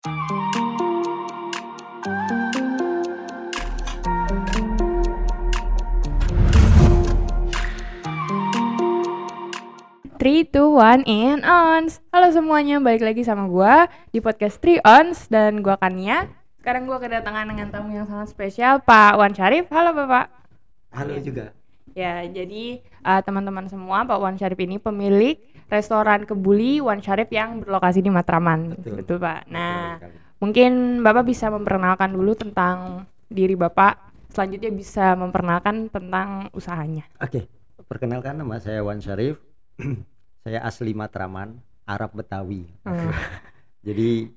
Three, two, one, and ons. Halo semuanya, balik lagi sama gua di podcast Three Ons dan gua Kania. Sekarang gua kedatangan dengan tamu yang sangat spesial, Pak Wan Syarif. Halo Bapak. Halo juga. Ya, jadi uh, teman-teman semua, Pak Wan Syarif ini pemilik restoran Kebuli Wan Syarif yang berlokasi di Matraman. Betul. Pak. Nah, Betul sekali. mungkin Bapak bisa memperkenalkan dulu tentang diri Bapak. Selanjutnya bisa memperkenalkan tentang usahanya. Oke, perkenalkan nama saya Wan Syarif. saya asli Matraman, Arab Betawi. Hmm. Jadi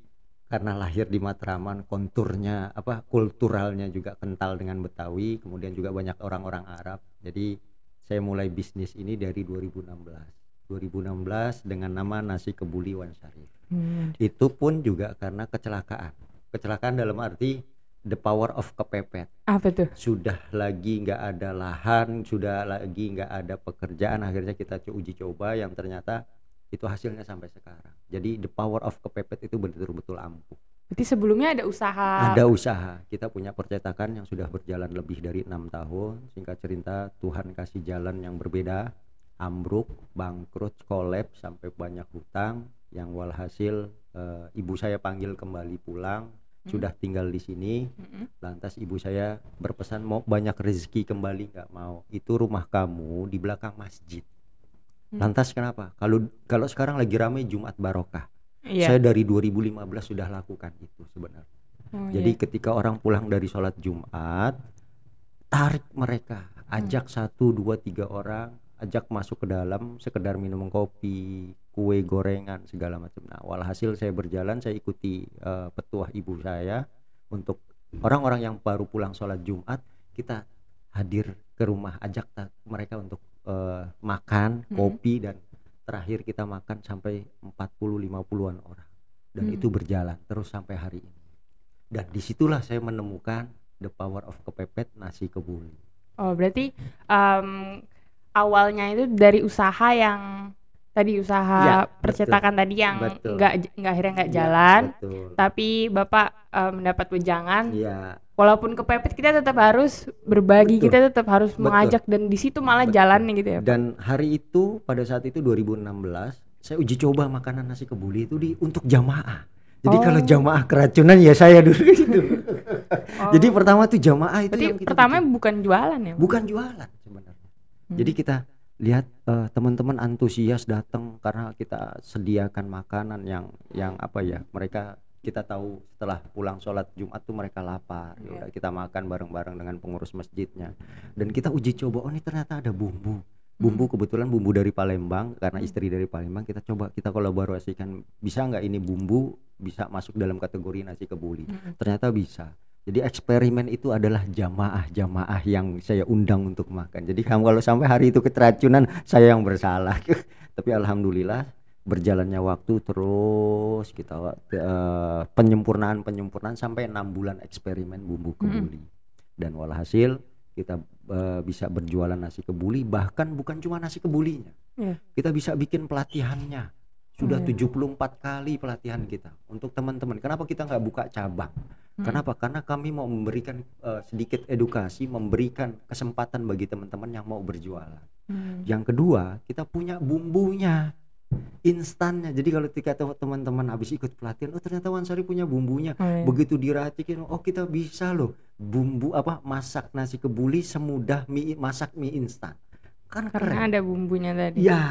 karena lahir di Matraman, konturnya apa kulturalnya juga kental dengan Betawi, kemudian juga banyak orang-orang Arab. Jadi saya mulai bisnis ini dari 2016. 2016 dengan nama Nasi Kebuli Wan Syarif. Hmm. Itu pun juga karena kecelakaan. Kecelakaan dalam arti the power of kepepet. Apa tuh? sudah lagi nggak ada lahan, sudah lagi nggak ada pekerjaan, akhirnya kita uji coba yang ternyata itu hasilnya sampai sekarang. Jadi the power of kepepet itu betul-betul ampuh. Berarti sebelumnya ada usaha. Ada usaha, kita punya percetakan yang sudah berjalan lebih dari enam tahun. Singkat cerita, Tuhan kasih jalan yang berbeda, ambruk, bangkrut, kolab sampai banyak hutang. Yang walhasil eh, ibu saya panggil kembali pulang, sudah tinggal di sini. Mm-mm. Lantas ibu saya berpesan mau banyak rezeki kembali nggak mau. Itu rumah kamu di belakang masjid. Hmm. Lantas kenapa? Kalau kalau sekarang lagi ramai Jumat Barokah. Iya. Saya dari 2015 sudah lakukan itu sebenarnya. Oh, Jadi iya. ketika orang pulang dari sholat Jumat, tarik mereka, Hmm. ajak satu, dua, tiga orang, ajak masuk ke dalam, sekedar minum kopi, kue gorengan segala macam. Nah, walhasil saya berjalan, saya ikuti eh, petuah ibu saya untuk orang-orang yang baru pulang sholat Jumat, kita hadir ke rumah, ajak mereka untuk eh, makan, Hmm. kopi dan terakhir kita makan sampai 40-50-an orang. Dan Hmm. itu berjalan terus sampai hari ini. Dan di situlah saya menemukan the power of kepepet nasi kebuli. Oh, berarti em, awalnya itu dari usaha yang tadi usaha Ya, percetakan tadi yang Betul. nggak nggak akhirnya nggak Iya, jalan, Betul. tapi Bapak em, mendapat wejangan. Iya, Walaupun kepepet kita tetap harus berbagi, Betul. kita tetap harus Betul. mengajak dan di situ malah Betul. jalannya gitu ya. Pak? dan hari itu pada saat itu 2016 saya uji coba makanan nasi kebuli itu di untuk jamaah. Jadi Oh. kalau jamaah keracunan ya saya dulu itu. Oh, Jadi pertama tuh jamaah itu berarti yang kita pertama bikin. bukan jualan ya? Bukan jualan. Hmm. Jadi kita lihat eh, teman-teman antusias datang karena kita sediakan makanan yang yang apa ya mereka kita tahu setelah pulang sholat Jumat tuh mereka lapar ya Iya. udah kita makan bareng-bareng dengan pengurus masjidnya dan kita uji coba oh ini ternyata ada bumbu bumbu kebetulan bumbu dari Palembang karena Hmm. istri dari Palembang kita coba kita kolaborasikan bisa nggak ini bumbu bisa masuk dalam kategori nasi kebuli Mm-mm. ternyata bisa jadi eksperimen itu adalah jamaah-jamaah yang saya undang untuk makan. Jadi kamu kalau sampai hari itu keracunan, saya yang bersalah. Tapi alhamdulillah berjalannya waktu terus kita eh, penyempurnaan penyempurnaan sampai enam bulan eksperimen bumbu kebuli. Dan walhasil kita eh, bisa berjualan nasi kebuli bahkan bukan cuma nasi kebulinya. Iya. Kita bisa bikin pelatihannya. Sudah iya. 74 kali pelatihan kita untuk teman-teman. Kenapa kita nggak buka cabang? Hmm. Kenapa? Karena kami mau memberikan eh, sedikit edukasi, memberikan kesempatan bagi teman-teman yang mau berjualan. Hmm. Yang kedua, kita punya bumbunya, instannya. Jadi kalau ketika te- teman-teman habis ikut pelatihan, oh ternyata Wansari punya bumbunya. Oh, iya. Begitu diracikin, oh kita bisa loh bumbu apa masak nasi kebuli semudah mie masak mie instan. Kan Karena keren. ada bumbunya tadi. Ya,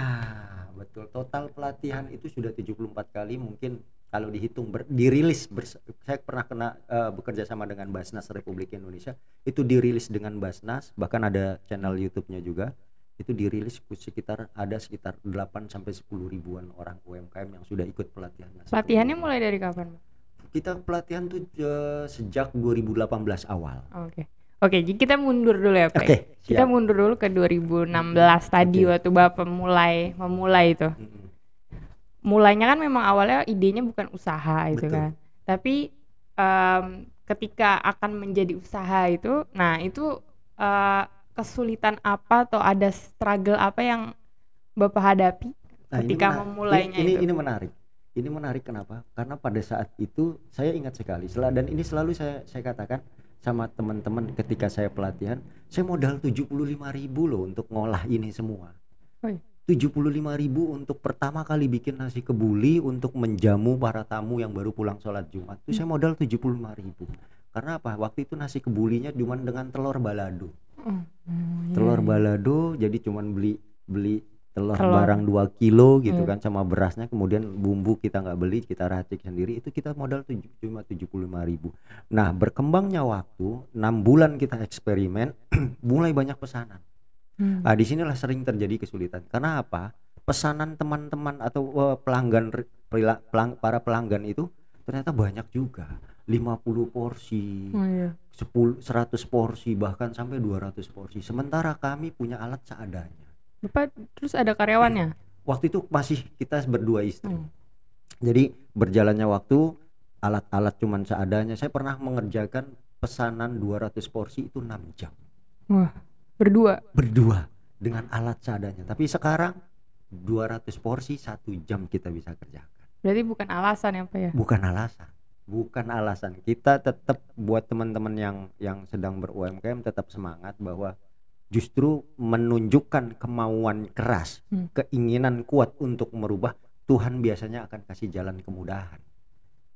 betul. Total pelatihan itu sudah 74 kali mungkin kalau dihitung ber- dirilis bers- saya pernah kena eh, bekerja sama dengan Basnas Republik Indonesia itu dirilis dengan Basnas bahkan ada channel YouTube-nya juga itu dirilis sekitar ada sekitar 8 sampai 10 ribuan orang UMKM yang sudah ikut pelatihan Pelatihannya mulai dari kapan? Kita pelatihan tuh eh, sejak 2018 awal Oke. Oke, jadi kita mundur dulu ya, Pak. Oke, Kita mundur dulu ke 2016 tadi Oke. waktu Bapak mulai memulai itu. Mm-mm. Mulainya kan memang awalnya idenya bukan usaha itu Betul. kan. Tapi em, ketika akan menjadi usaha itu, nah itu eh, kesulitan apa atau ada struggle apa yang Bapak hadapi Nah, ini ketika mena- memulainya ini, ini, itu? ini menarik ini menarik kenapa? Karena pada saat itu saya ingat sekali, dan ini selalu saya saya katakan sama teman-teman ketika saya pelatihan, saya modal 75.000 loh untuk ngolah ini semua. 75.000 untuk pertama kali bikin nasi kebuli untuk menjamu para tamu yang baru pulang sholat Jumat. Itu saya modal 75.000. Karena apa? Waktu itu nasi kebulinya cuma dengan telur balado. Oh, iya, Telur balado jadi cuman beli beli telur, Telur. barang 2 kilo gitu Iya. kan sama berasnya kemudian bumbu kita nggak beli kita racik sendiri itu kita modal tujuh, cuma 75.000. Nah, berkembangnya waktu 6 bulan kita eksperimen mulai banyak pesanan. Hmm. Nah, di sinilah sering terjadi kesulitan. Karena apa? Pesanan teman-teman atau eh, pelanggan re- perila- pelang- para pelanggan itu ternyata banyak juga. 50 porsi, Oh, iya. 10 100 porsi bahkan sampai 200 porsi. Sementara kami punya alat seadanya. Bapak terus ada karyawannya? Waktu itu masih kita berdua istri. Hmm. Jadi berjalannya waktu alat-alat cuman seadanya. Saya pernah mengerjakan pesanan 200 porsi itu 6 jam. Wah, berdua. berdua dengan alat seadanya. Tapi sekarang 200 porsi satu jam kita bisa kerjakan. Berarti bukan alasan ya, Pak ya? Bukan alasan, bukan alasan. Kita tetap buat teman-teman yang yang sedang ber UMKM tetap semangat bahwa justru menunjukkan kemauan keras, Hmm. keinginan kuat untuk merubah. Tuhan biasanya akan kasih jalan kemudahan.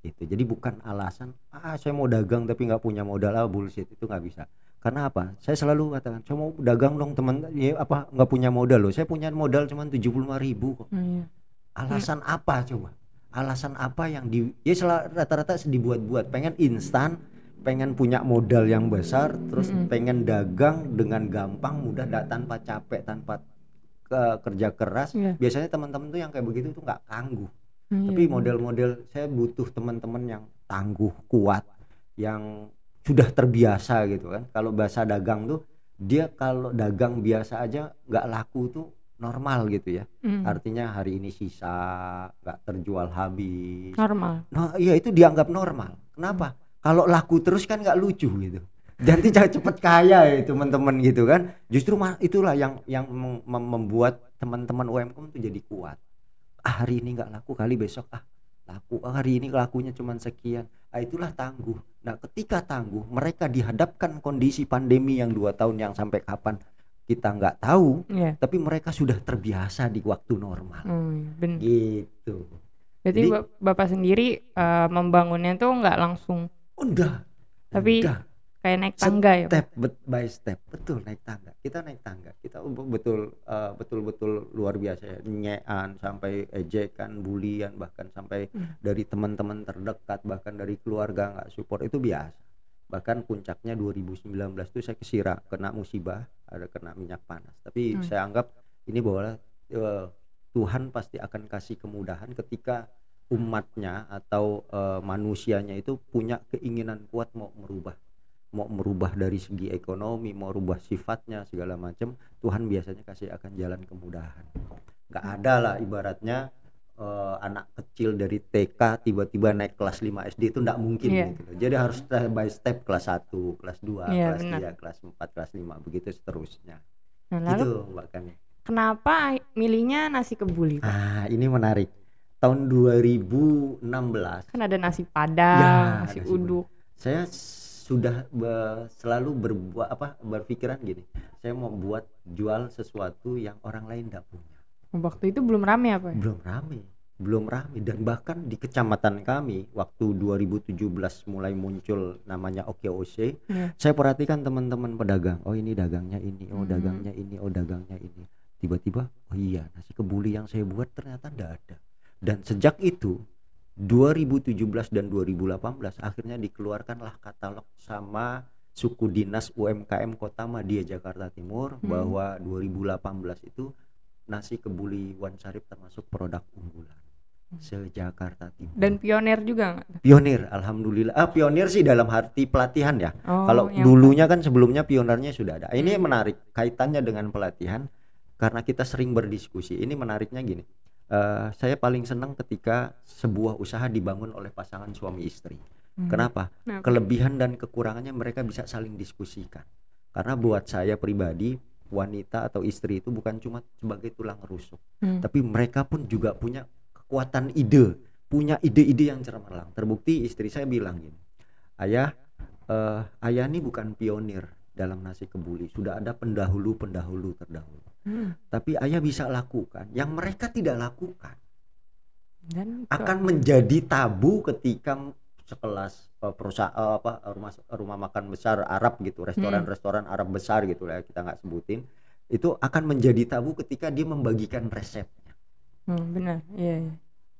Itu. Jadi bukan alasan ah saya mau dagang tapi nggak punya modal ah bullshit itu nggak bisa. Karena apa? Saya selalu katakan, saya mau dagang dong teman, ya apa nggak punya modal loh. Saya punya modal cuma 75.000 ribu kok. Oh, iya. Alasan apa coba? Alasan apa yang di ya rata-rata dibuat-buat, pengen instan, pengen punya modal yang besar, terus Mm-mm. pengen dagang dengan gampang, mudah, da- tanpa capek, tanpa ke- kerja keras. Iya. Biasanya teman-teman tuh yang kayak begitu tuh nggak tangguh. Oh, iya, Tapi model-model saya butuh teman-teman yang tangguh, kuat, yang sudah terbiasa gitu kan. Kalau bahasa dagang tuh dia kalau dagang biasa aja nggak laku tuh normal gitu ya. Hmm. Artinya hari ini sisa, nggak terjual habis. Normal. Nah, iya itu dianggap normal. Kenapa? Kalau laku terus kan nggak lucu gitu. Nanti jangan cepet kaya ya teman-teman gitu kan. Justru itulah yang yang mem- mem- membuat teman-teman UMKM itu jadi kuat. Ah, hari ini nggak laku kali besok ah laku Ah, hari ini lakunya cuma sekian. Ah, itulah tangguh. Nah, ketika tangguh, mereka dihadapkan kondisi pandemi yang dua tahun yang sampai kapan kita nggak tahu, Iya. tapi mereka sudah terbiasa di waktu normal. Oh, iya, bener. Gitu. Berarti Jadi- Bap- Bapak sendiri eh, membangunnya tuh nggak langsung Udah. Tapi udah. Kayak naik tangga ya, step bet- by step. Betul naik tangga. Kita naik tangga. Kita u- betul eh, betul-betul luar biasa ya. Nyean sampai ejekan bulian bahkan sampai Hmm. dari teman-teman terdekat bahkan dari keluarga nggak support itu biasa. Bahkan puncaknya 2019 itu saya kesira kena musibah ada kena minyak panas. Tapi Hmm. saya anggap ini bahwa eh, Tuhan pasti akan kasih kemudahan ketika umatnya atau eh, manusianya itu punya keinginan kuat mau merubah mau merubah dari segi ekonomi mau rubah sifatnya segala macam Tuhan biasanya kasih akan jalan kemudahan nggak ada lah ibaratnya eh, anak kecil dari TK tiba-tiba naik kelas 5 SD itu nggak mungkin Iya. gitu jadi harus step by step kelas 1 kelas 2 Iya, kelas benar. 3 kelas 4 kelas 5 begitu seterusnya Nah, lalu gitu Mbak Kani kenapa milihnya nasi kebuli, Pak? ah ini menarik tahun 2016 Kan ada nasi padang, Ya, nasi nasi uduk. saya sudah be- selalu berbuat apa berpikiran gini saya mau buat jual sesuatu yang orang lain tidak punya Waktu itu belum rame apa ya? belum rame belum rame dan bahkan di kecamatan kami waktu 2017 mulai muncul namanya OKOC Iya. saya perhatikan teman-teman pedagang oh ini dagangnya ini oh Hmm. dagangnya ini oh dagangnya ini tiba-tiba oh iya nasi kebuli yang saya buat ternyata tidak ada dan sejak itu 2017 dan 2018 akhirnya dikeluarkanlah katalog sama suku dinas UMKM Kota Madia Jakarta Timur Hmm. bahwa 2018 itu nasi kebuli Wan Sarip termasuk produk unggulan se-Jakarta Timur. Dan pionir juga nggak? pionir alhamdulillah. Ah pionir sih dalam arti pelatihan ya. Oh, Kalau dulunya kan sebelumnya pionirnya sudah ada. Ini Hmm. menarik kaitannya dengan pelatihan karena kita sering berdiskusi. Ini menariknya gini. Eh, saya paling senang ketika sebuah usaha dibangun oleh pasangan suami istri. Hmm. Kenapa? Kenapa? Kelebihan dan kekurangannya mereka bisa saling diskusikan. Karena buat saya pribadi wanita atau istri itu bukan cuma sebagai tulang rusuk, Hmm. tapi mereka pun juga punya kekuatan ide, punya ide-ide yang cemerlang terbukti istri saya bilang gini ayah eh, ayah ini bukan pionir dalam nasi kebuli sudah ada pendahulu-pendahulu terdahulu Hmm. tapi ayah bisa lakukan yang mereka tidak lakukan Dan akan menjadi tabu ketika sekelas eh, perusahaan eh, apa rumah rumah makan besar Arab gitu restoran-restoran Arab besar gitu lah kita nggak sebutin itu akan menjadi tabu ketika dia membagikan resepnya Hmm, benar. Iya, iya.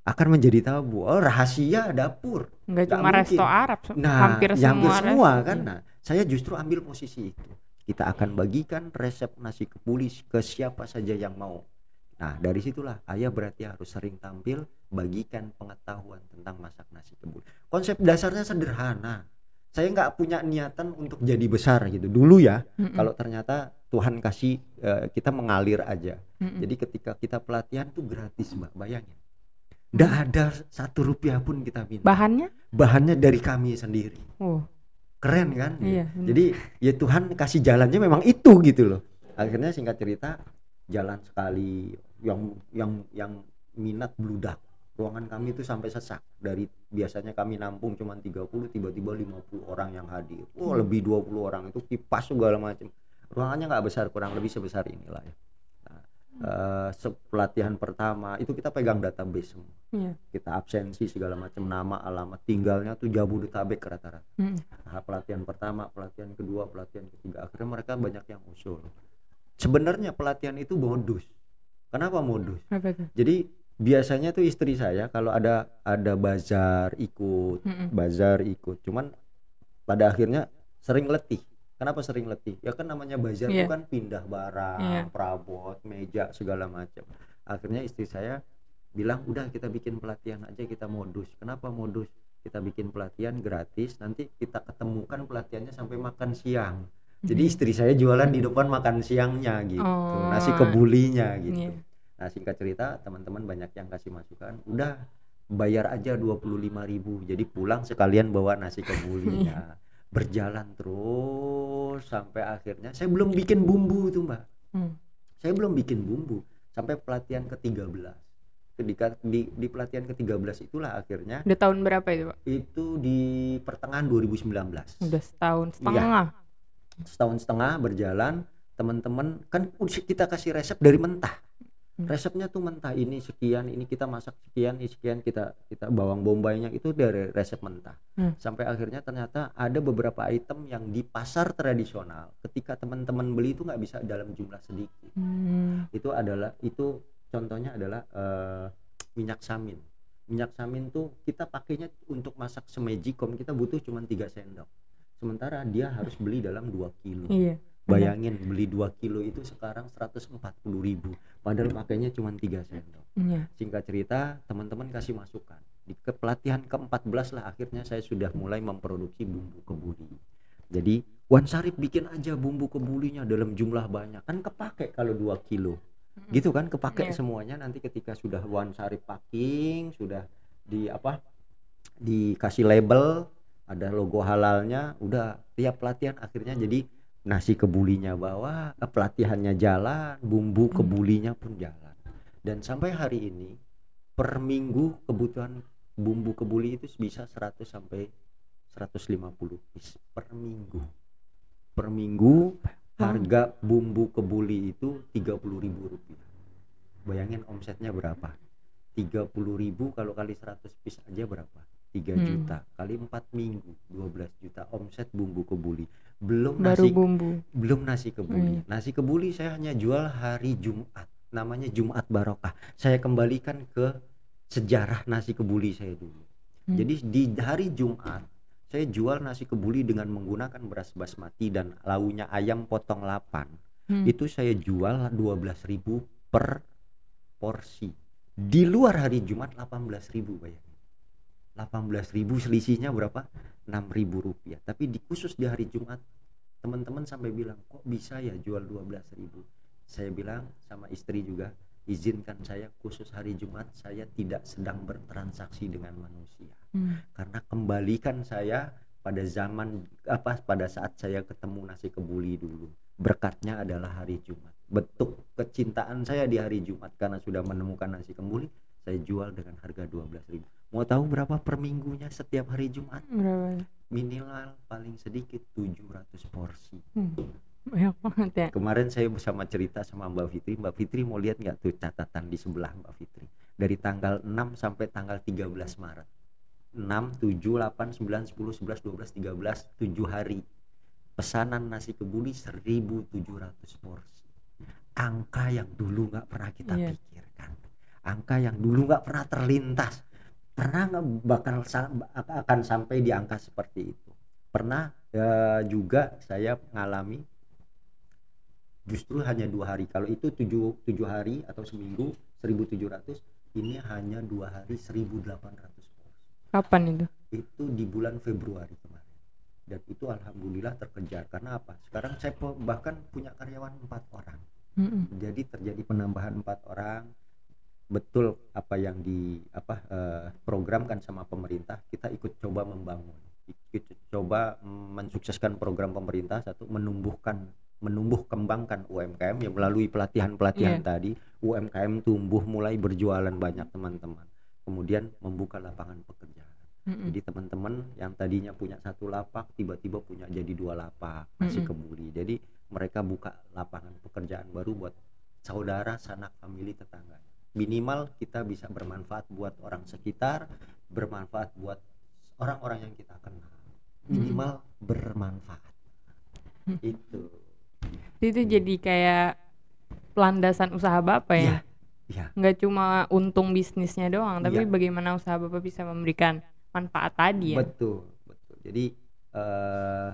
Akan menjadi tabu oh rahasia dapur Enggak Nggak cuma mungkin. resto Arab, nah hampir semua. semua resto. kan nah saya justru ambil posisi itu kita akan bagikan resep nasi kebuli ke siapa saja yang mau nah dari situlah ayah berarti harus sering tampil bagikan pengetahuan tentang masak nasi kebuli konsep dasarnya sederhana saya nggak punya niatan untuk jadi besar gitu dulu ya Mm-mm. kalau ternyata Tuhan kasih eh, kita mengalir aja Mm-mm. jadi ketika kita pelatihan tuh gratis mbak bayangin nggak ada satu rupiah pun kita minta. Bahannya? bahannya dari kami sendiri. Oh, keren kan? Iya. benar. jadi ya Tuhan kasih jalannya memang itu gitu loh. Akhirnya singkat cerita jalan sekali yang yang yang minat bludak. Ruangan kami itu sampai sesak. Dari biasanya kami nampung cuma 30 tiba-tiba 50 orang yang hadir. Oh lebih 20 orang itu kipas segala macam. Ruangannya nggak besar kurang lebih sebesar inilah ya nah, se- pelatihan pertama itu kita pegang database semua Iya. kita absensi segala macam nama alamat tinggalnya tuh Jabodetabek rata-rata Mm. tahap pelatihan pertama, pelatihan kedua, pelatihan ketiga. Akhirnya mereka banyak yang usul. Sebenarnya pelatihan itu modus. Kenapa modus? Apa? Jadi biasanya tuh istri saya kalau ada ada bazar ikut, Mm-mm. bazar ikut. Cuman pada akhirnya sering letih. Kenapa sering letih? Ya kan namanya bazar itu Iya. kan pindah barang, Iya. perabot, meja segala macam. Akhirnya istri saya bilang, "Udah kita bikin pelatihan aja kita modus." Kenapa modus? Kita bikin pelatihan gratis, nanti kita ketemukan pelatihannya sampai makan siang. Jadi Mhm. istri saya jualan di depan makan siangnya gitu. Oh. Nasi kebulinya gitu. Iya. Nah singkat cerita teman-teman banyak yang kasih masukan udah bayar aja 25.000 jadi pulang sekalian bawa nasi kebulinya berjalan terus sampai akhirnya saya belum bikin bumbu tuh mbak Hmm. saya belum bikin bumbu sampai pelatihan ke-13 ketika di, di pelatihan ke-13 itulah akhirnya Udah tahun berapa itu, Pak? itu di pertengahan 2019 Udah setahun Iya. setengah. setahun setengah berjalan teman-teman kan kita kasih resep dari mentah. Resepnya tuh mentah ini sekian ini kita masak sekian ini sekian kita kita bawang bombaynya itu dari resep mentah Hmm. sampai akhirnya ternyata ada beberapa item yang di pasar tradisional ketika teman-teman beli itu nggak bisa dalam jumlah sedikit Hmm. itu adalah itu contohnya adalah eh, minyak samin minyak samin tuh kita pakainya untuk masak semejikom kita butuh cuma 3 sendok sementara dia harus beli dalam 2 kilo Iya. Bayangin beli 2 kilo itu sekarang 140.000 ribu. Padahal pakainya cuma 3 sendok. Iya. singkat cerita teman-teman kasih masukan. Di ke pelatihan ke-14 lah akhirnya saya sudah mulai memproduksi bumbu kebuli. Jadi Wan Sarip bikin aja bumbu kebulinya dalam jumlah banyak. Kan kepake kalau 2 kilo. Gitu kan kepake Iya. semuanya. Nanti ketika sudah Wan Sarip packing sudah di apa dikasih label ada logo halalnya udah tiap pelatihan akhirnya jadi nasi kebulinya bawa pelatihannya jalan bumbu Hmm. kebulinya pun jalan. Dan sampai hari ini per minggu kebutuhan bumbu kebuli itu bisa 100 sampai 150 piece per minggu. Per minggu harga bumbu kebuli itu 30.000 rupiah. Bayangin omsetnya berapa? 30.000 kalau kali 100 piece aja berapa 3 Hmm. juta kali 4 minggu 12 juta omset bumbu kebuli belum Baru nasi bumbu. belum nasi kebuli. Hmm. Nasi kebuli saya hanya jual hari Jumat. Namanya Jumat Barokah. Saya kembalikan ke sejarah nasi kebuli saya dulu. Hmm. Jadi di hari Jumat saya jual nasi kebuli dengan menggunakan beras basmati dan launya ayam potong 8. Hmm. Itu saya jual 12.000 per porsi. Di luar hari Jumat 18.000 bayangin. 18.000 selisihnya berapa? 6.000 rupiah. Tapi di khusus di hari Jumat teman-teman sampai bilang kok bisa ya jual 12.000. Saya bilang sama istri juga izinkan saya khusus hari Jumat saya tidak sedang bertransaksi dengan manusia Hmm. karena kembalikan saya pada zaman apa pada saat saya ketemu nasi kebuli dulu berkatnya adalah hari Jumat bentuk kecintaan saya di hari Jumat karena sudah menemukan nasi kebuli saya jual dengan harga 12.000 mau tahu berapa per minggunya setiap hari Jumat Berapa? minimal paling sedikit 700 porsi Hmm. Banyak banget ya. kemarin saya bersama cerita sama Mbak Fitri Mbak Fitri mau lihat nggak tuh catatan di sebelah Mbak Fitri dari tanggal 6 sampai tanggal 13 Maret 6, 7, 8, 9, 10, 11, 12, 13 7 hari pesanan nasi kebuli 1700 porsi angka yang dulu nggak pernah kita Iya. pikirkan angka yang dulu nggak pernah terlintas pernah nggak bakal akan sampai di angka seperti itu? Pernah ya, juga saya mengalami justru hanya dua hari. Kalau itu tujuh, tujuh hari atau seminggu 1700 ini hanya dua hari 1800 porsi Kapan itu? itu di bulan Februari kemarin. Dan itu alhamdulillah terkejar. Karena apa? Sekarang saya bahkan punya karyawan empat orang. Mm-mm. jadi terjadi penambahan empat orang betul apa yang di apa eh, programkan sama pemerintah kita ikut coba membangun ikut coba mm, mensukseskan program pemerintah satu menumbuhkan menumbuh kembangkan UMKM yang melalui pelatihan-pelatihan Iya. tadi UMKM tumbuh mulai berjualan banyak teman-teman kemudian membuka lapangan pekerjaan Mm-mm. jadi teman-teman yang tadinya punya satu lapak tiba-tiba punya jadi dua lapak nasi Mm-mm. kebuli. Jadi mereka buka lapangan pekerjaan baru buat saudara, sanak, famili, tetangga. Minimal kita bisa bermanfaat buat orang sekitar, bermanfaat buat orang-orang yang kita kenal. Minimal bermanfaat. Mm. Itu. Itu jadi kayak landasan usaha Bapak ya. Iya. Ya, Nggak cuma untung bisnisnya doang, tapi Iya. bagaimana usaha Bapak bisa memberikan manfaat tadi ya. betul, betul. Jadi eh,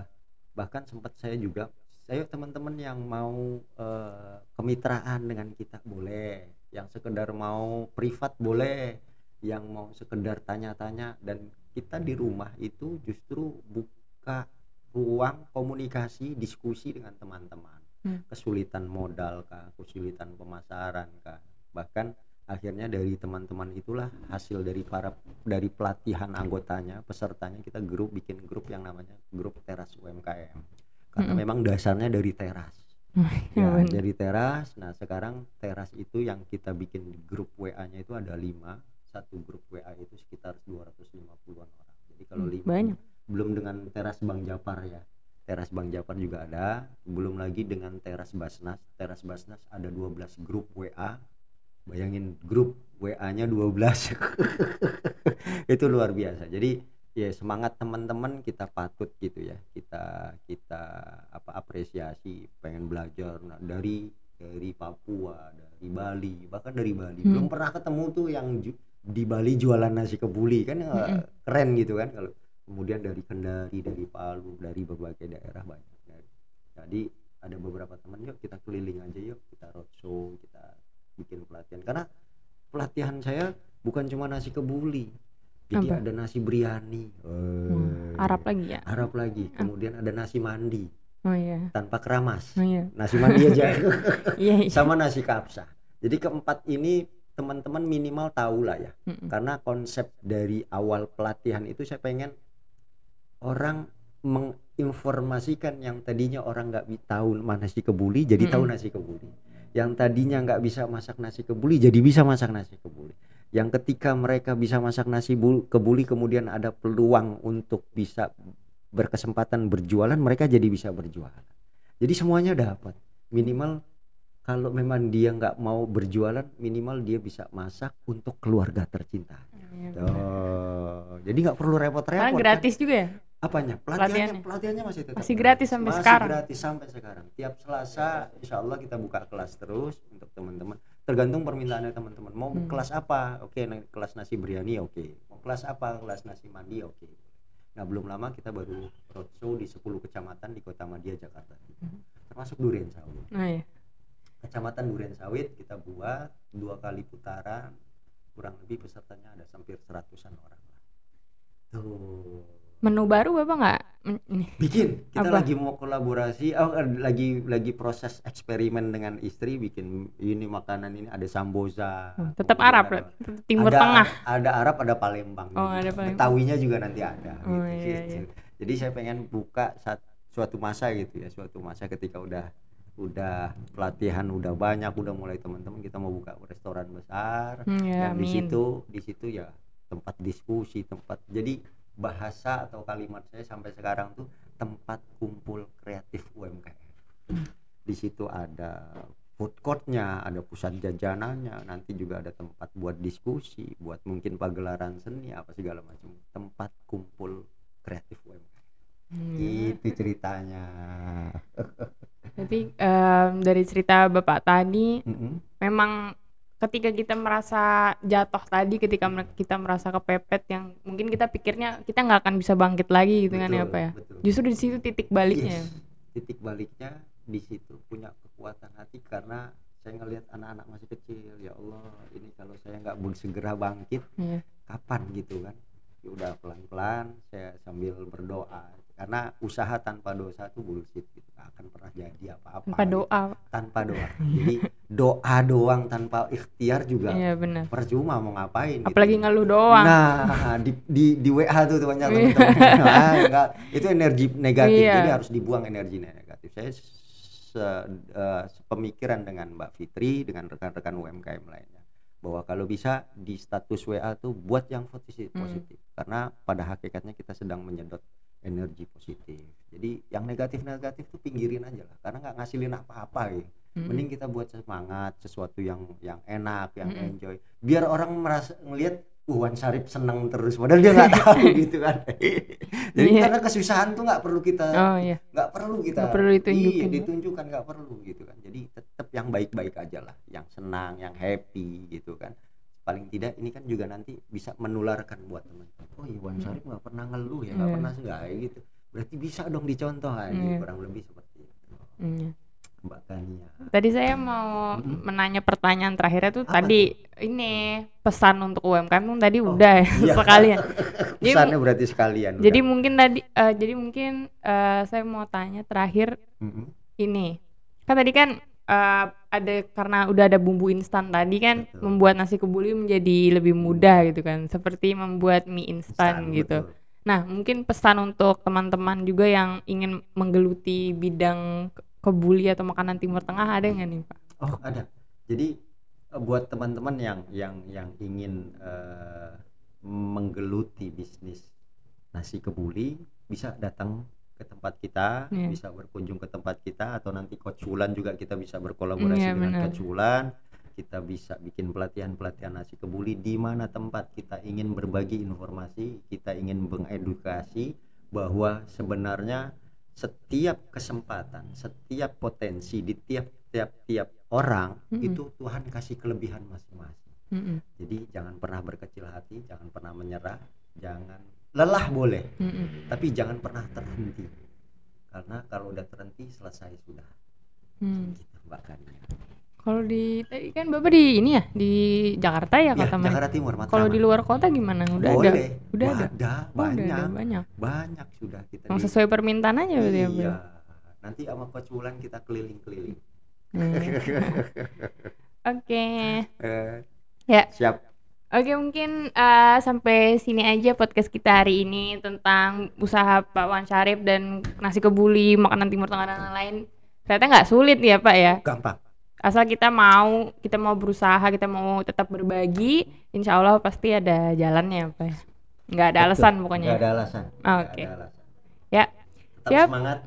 bahkan sempat saya juga saya teman-teman yang mau eh, kemitraan dengan kita boleh yang sekedar mau privat boleh yang mau sekedar tanya-tanya. Dan kita di rumah itu justru buka ruang komunikasi diskusi dengan teman-teman. Hmm. kesulitan modal kah kesulitan pemasaran kah. Bahkan akhirnya dari teman-teman itulah hasil dari para dari pelatihan anggotanya pesertanya kita grup bikin grup yang namanya grup teras UMKM karena Mm-mm. memang dasarnya dari teras Ya, jadi teras. Nah sekarang teras itu yang kita bikin di grup WA-nya itu ada lima. Satu grup WA itu sekitar 250-an orang. Jadi kalau Hmm, lima banyak. belum dengan teras Bang Japar ya. Teras Bang Japar juga ada. Belum lagi dengan teras Basnas. Teras Basnas ada 12 grup WA bayangin grup WA-nya 12 itu luar biasa. Jadi ya semangat teman-teman kita patut gitu ya kita kita apa apresiasi pengen belajar Nah, dari dari Papua dari Bali bahkan dari Bali Hmm. belum pernah ketemu tuh yang di Bali jualan nasi kebuli kan eh, Mm-mm. keren gitu kan kalau kemudian dari Kendari dari Palu dari berbagai daerah banyak Dari- jadi ada beberapa teman yuk kita keliling aja yuk kita roadshow kita bikin pelatihan karena pelatihan saya bukan cuma nasi kebuli jadi Apa? ada nasi biryani Hmm, Eh, Arab lagi ya. Arab lagi kemudian ada nasi mandi Oh iya. tanpa keramas Oh iya. nasi mandi aja Iya. iya. sama nasi kapsa jadi keempat ini teman-teman minimal tahu lah ya Mm-mm. karena konsep dari awal pelatihan itu saya pengen orang menginformasikan yang tadinya orang nggak tahu mana nasi kebuli jadi tahu Mm-mm. nasi kebuli yang tadinya nggak bisa masak nasi kebuli jadi bisa masak nasi kebuli yang ketika mereka bisa masak nasi bul- kebuli kemudian ada peluang untuk bisa berkesempatan berjualan mereka jadi bisa berjualan jadi semuanya dapat minimal kalau memang dia nggak mau berjualan minimal dia bisa masak untuk keluarga tercinta. Oh, jadi nggak perlu repot-repot. kan? gratis juga ya. Apanya? Pelatihannya, Pelatihannya. pelatihannya masih tetap Masih gratis sampai Masih sekarang. gratis sampai sekarang. Tiap Selasa, insya Allah kita buka kelas terus untuk teman-teman. Tergantung permintaannya teman-teman. Mau Hmm. kelas apa? Oke, na- kelas nasi biryani, oke. Mau kelas apa? Kelas nasi mandi, oke. Nah, belum lama kita baru roadshow di 10 kecamatan di Kota Madia, Jakarta. Hmm. Termasuk Durian Sawit. Nah iya. Kecamatan Durian Sawit kita buat dua kali putaran kurang lebih pesertanya ada hampir seratusan orang lah. Tuh. Menu baru Bapak nggak? Bikin. Kita Apa? lagi mau kolaborasi, oh, eh, lagi lagi proses eksperimen dengan istri bikin ini makanan ini ada samboza. Oh, tetap Arab, ada- Timur ada, Tengah. Ada Arab, ada Palembang. Oh, ada. Palembang. Betawinya juga nanti ada. Oh, gitu, iya, gitu. iya. Jadi saya pengen buka saat suatu masa gitu ya, suatu masa ketika udah udah pelatihan udah banyak, udah mulai teman-teman kita mau buka restoran besar. Hmm, ya, Dan di situ di situ ya tempat diskusi tempat jadi bahasa atau kalimat saya sampai sekarang tuh tempat kumpul kreatif UMKM di situ ada food courtnya ada pusat jajanannya nanti juga ada tempat buat diskusi buat mungkin pagelaran seni apa segala macam tempat kumpul kreatif UMKM Hmm. itu ceritanya Jadi em, dari cerita Bapak tadi Mm-mm. memang ketika kita merasa jatuh tadi ketika kita merasa kepepet yang mungkin kita pikirnya kita nggak akan bisa bangkit lagi gitu kan ya Betul, Pak ya. betul. Justru di situ titik baliknya. Yes. titik baliknya di situ punya kekuatan hati karena saya ngelihat anak-anak masih kecil ya Allah ini kalau saya nggak segera bangkit Iya. kapan gitu kan ya udah pelan-pelan saya sambil berdoa karena usaha tanpa dosa itu bullshit gitu nggak akan pernah jadi apa-apa Tanpa gitu. doa. tanpa doa jadi doa doang tanpa ikhtiar juga Iya benar. percuma mau ngapain gitu. Apalagi ngeluh doang. Nah, di, di di WA tuh tuh banyak teman-teman. Ah, enggak, itu energi negatif. Iya. Jadi harus dibuang energi negatif. Saya se, eh, sepemikiran dengan Mbak Fitri dengan rekan-rekan UMKM lainnya bahwa kalau bisa di status WA tuh buat yang positif Hmm. positif karena pada hakikatnya kita sedang menyedot energi positif. Jadi yang negatif-negatif tuh pinggirin aja lah karena nggak ngasilin apa-apa gitu Mm-mm. mending kita buat semangat sesuatu yang yang enak yang Mm-mm. enjoy biar orang merasa ngelihat uh Wan Sarip senang terus padahal dia nggak tahu gitu kan jadi Iya. karena kesusahan tuh nggak perlu kita Oh iya. nggak perlu kita Nggak perlu ditunjukin. iya, ditunjukkan nggak perlu gitu kan jadi tetap yang baik-baik aja lah yang senang yang happy gitu kan paling tidak ini kan juga nanti bisa menularkan buat teman oh iya Wan Sarip nggak pernah ngeluh ya nggak Iya. pernah enggak gitu berarti bisa dong dicontoh aja Iya. kurang lebih seperti itu Iya. Mbak Tania Tadi saya mau Mm-mm. menanya pertanyaan terakhirnya tuh Apa tadi ini pesan untuk UMKM tuh tadi Oh, udah iya. sekalian. Jadi Pesannya berarti sekalian. Jadi udah. mungkin tadi eh, jadi mungkin eh, saya mau tanya terakhir Mm-mm. ini. Kan tadi kan eh, ada karena udah ada bumbu instan tadi kan Betul. membuat nasi kebuli menjadi lebih mudah gitu kan. Seperti membuat mie instan Instan, gitu. betul. Nah, mungkin pesan untuk teman-teman juga yang ingin menggeluti bidang ke- kebuli atau makanan Timur Tengah ada nggak nih, Pak? Oh ada. Jadi eh, buat teman-teman yang yang yang ingin eh, menggeluti bisnis nasi kebuli bisa datang tempat kita, Iya. bisa berkunjung ke tempat kita atau nanti Coach Wulan juga kita bisa berkolaborasi Iya, dengan benar. Coach Wulan. Kita bisa bikin pelatihan-pelatihan nasi kebuli di mana tempat kita ingin berbagi informasi, kita ingin mengedukasi bahwa sebenarnya setiap kesempatan, setiap potensi di tiap-tiap tiap orang Mm-mm. itu Tuhan kasih kelebihan masing-masing. Mm-mm, Jadi jangan pernah berkecil hati, jangan pernah menyerah, jangan lelah boleh, mm-mm, tapi jangan pernah terhenti. Karena kalau udah terhenti selesai sudah. mm. Gitu. Kalau di tadi kan Bapak di ini ya di Jakarta ya Ya, kata. Jakarta Timur. Kalau di luar kota gimana? Udah ada? boleh. Udah ada? Ada, Oh, banyak, udah ada banyak. banyak sudah kita. Yang di- sesuai permintaan aja berarti ya? Iya. Nanti sama Coach Wulan kita keliling-keliling. Hmm. Oke. Eh, Ya. Siap. Oke mungkin eh, sampai sini aja podcast kita hari ini tentang usaha Pak Wan Syarif dan nasi kebuli makanan Timur Tengah dan lain-lain. Ternyata nggak sulit ya Pak ya. Gampang. Asal kita mau, kita mau berusaha, kita mau tetap berbagi, insya Allah pasti ada jalannya Pak. ya. Nggak ada Betul. alasan pokoknya. Nggak ada alasan. Oke. Nggak ada alasan. Ya, Tetap Siap. semangat.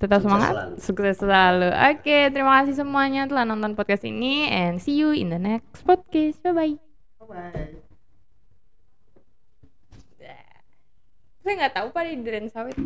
tetap Sukses semangat, selalu. sukses selalu. Oke, terima kasih semuanya telah nonton podcast ini and see you in the next podcast. Bye bye. Saya nggak tahu Pak di Duren Sawit.